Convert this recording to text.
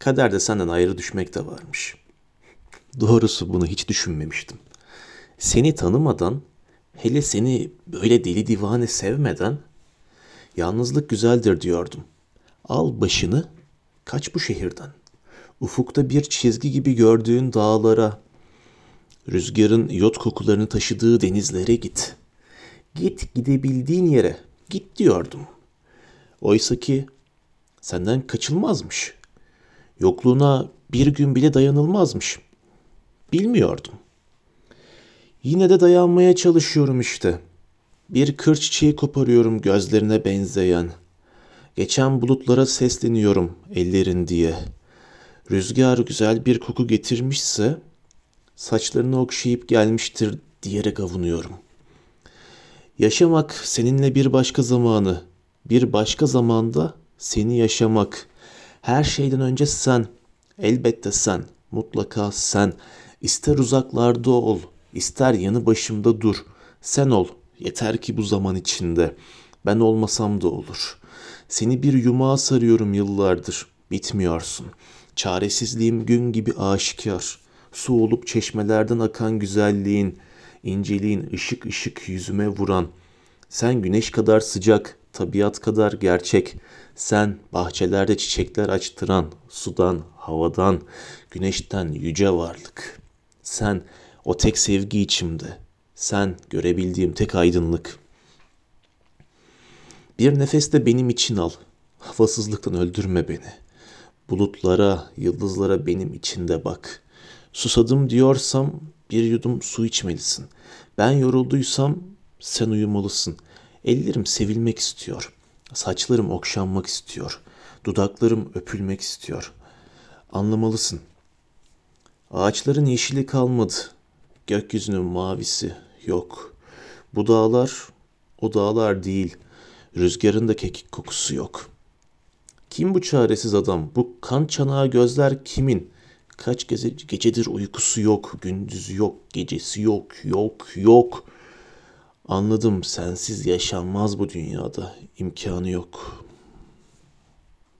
Kaderde senden ayrı düşmek de varmış. Doğrusu bunu hiç düşünmemiştim. Seni tanımadan, hele seni böyle deli divane sevmeden yalnızlık güzeldir diyordum. Al başını, kaç bu şehirden. Ufukta bir çizgi gibi gördüğün dağlara, rüzgarın yot kokularını taşıdığı denizlere git. Git gidebildiğin yere, git diyordum. Oysa ki senden kaçılmazmış. Yokluğuna bir gün bile dayanılmazmış. Bilmiyordum. Yine de dayanmaya çalışıyorum işte. Bir kır çiçeği koparıyorum gözlerine benzeyen. Geçen bulutlara sesleniyorum ellerin diye. Rüzgar güzel bir koku getirmişse saçlarını okşayıp gelmiştir diyerek avunuyorum. Yaşamak seninle bir başka zamanı, bir başka zamanda seni yaşamak. Her şeyden önce sen, elbette sen, mutlaka sen. İster uzaklarda ol, ister yanı başımda dur. Sen ol, yeter ki bu zaman içinde. Ben olmasam da olur. Seni bir yumağa sarıyorum yıllardır, bitmiyorsun. Çaresizliğim gün gibi aşikar. Su olup çeşmelerden akan güzelliğin, inceliğin ışık ışık yüzüme vuran. Sen güneş kadar sıcak, tabiat kadar gerçek. Sen bahçelerde çiçekler açtıran, sudan, havadan, güneşten yüce varlık. Sen o tek sevgi içimde. Sen görebildiğim tek aydınlık. Bir nefes de benim için al. Havasızlıktan öldürme beni. Bulutlara, yıldızlara benim içinde bak. Susadım diyorsam bir yudum su içmelisin. Ben yorulduysam sen uyumalısın. Ellerim sevilmek istiyor. Saçlarım okşanmak istiyor. Dudaklarım öpülmek istiyor. Anlamalısın. Ağaçların yeşili kalmadı. Gökyüzünün mavisi yok. Bu dağlar o dağlar değil. Rüzgarın da kekik kokusu yok. Kim bu çaresiz adam? Bu kan çanağı gözler kimin? Kaç gece, gecedir uykusu yok, gündüzü yok, gecesi yok, yok, yok. Anladım sensiz yaşanmaz bu dünyada. imkanı yok.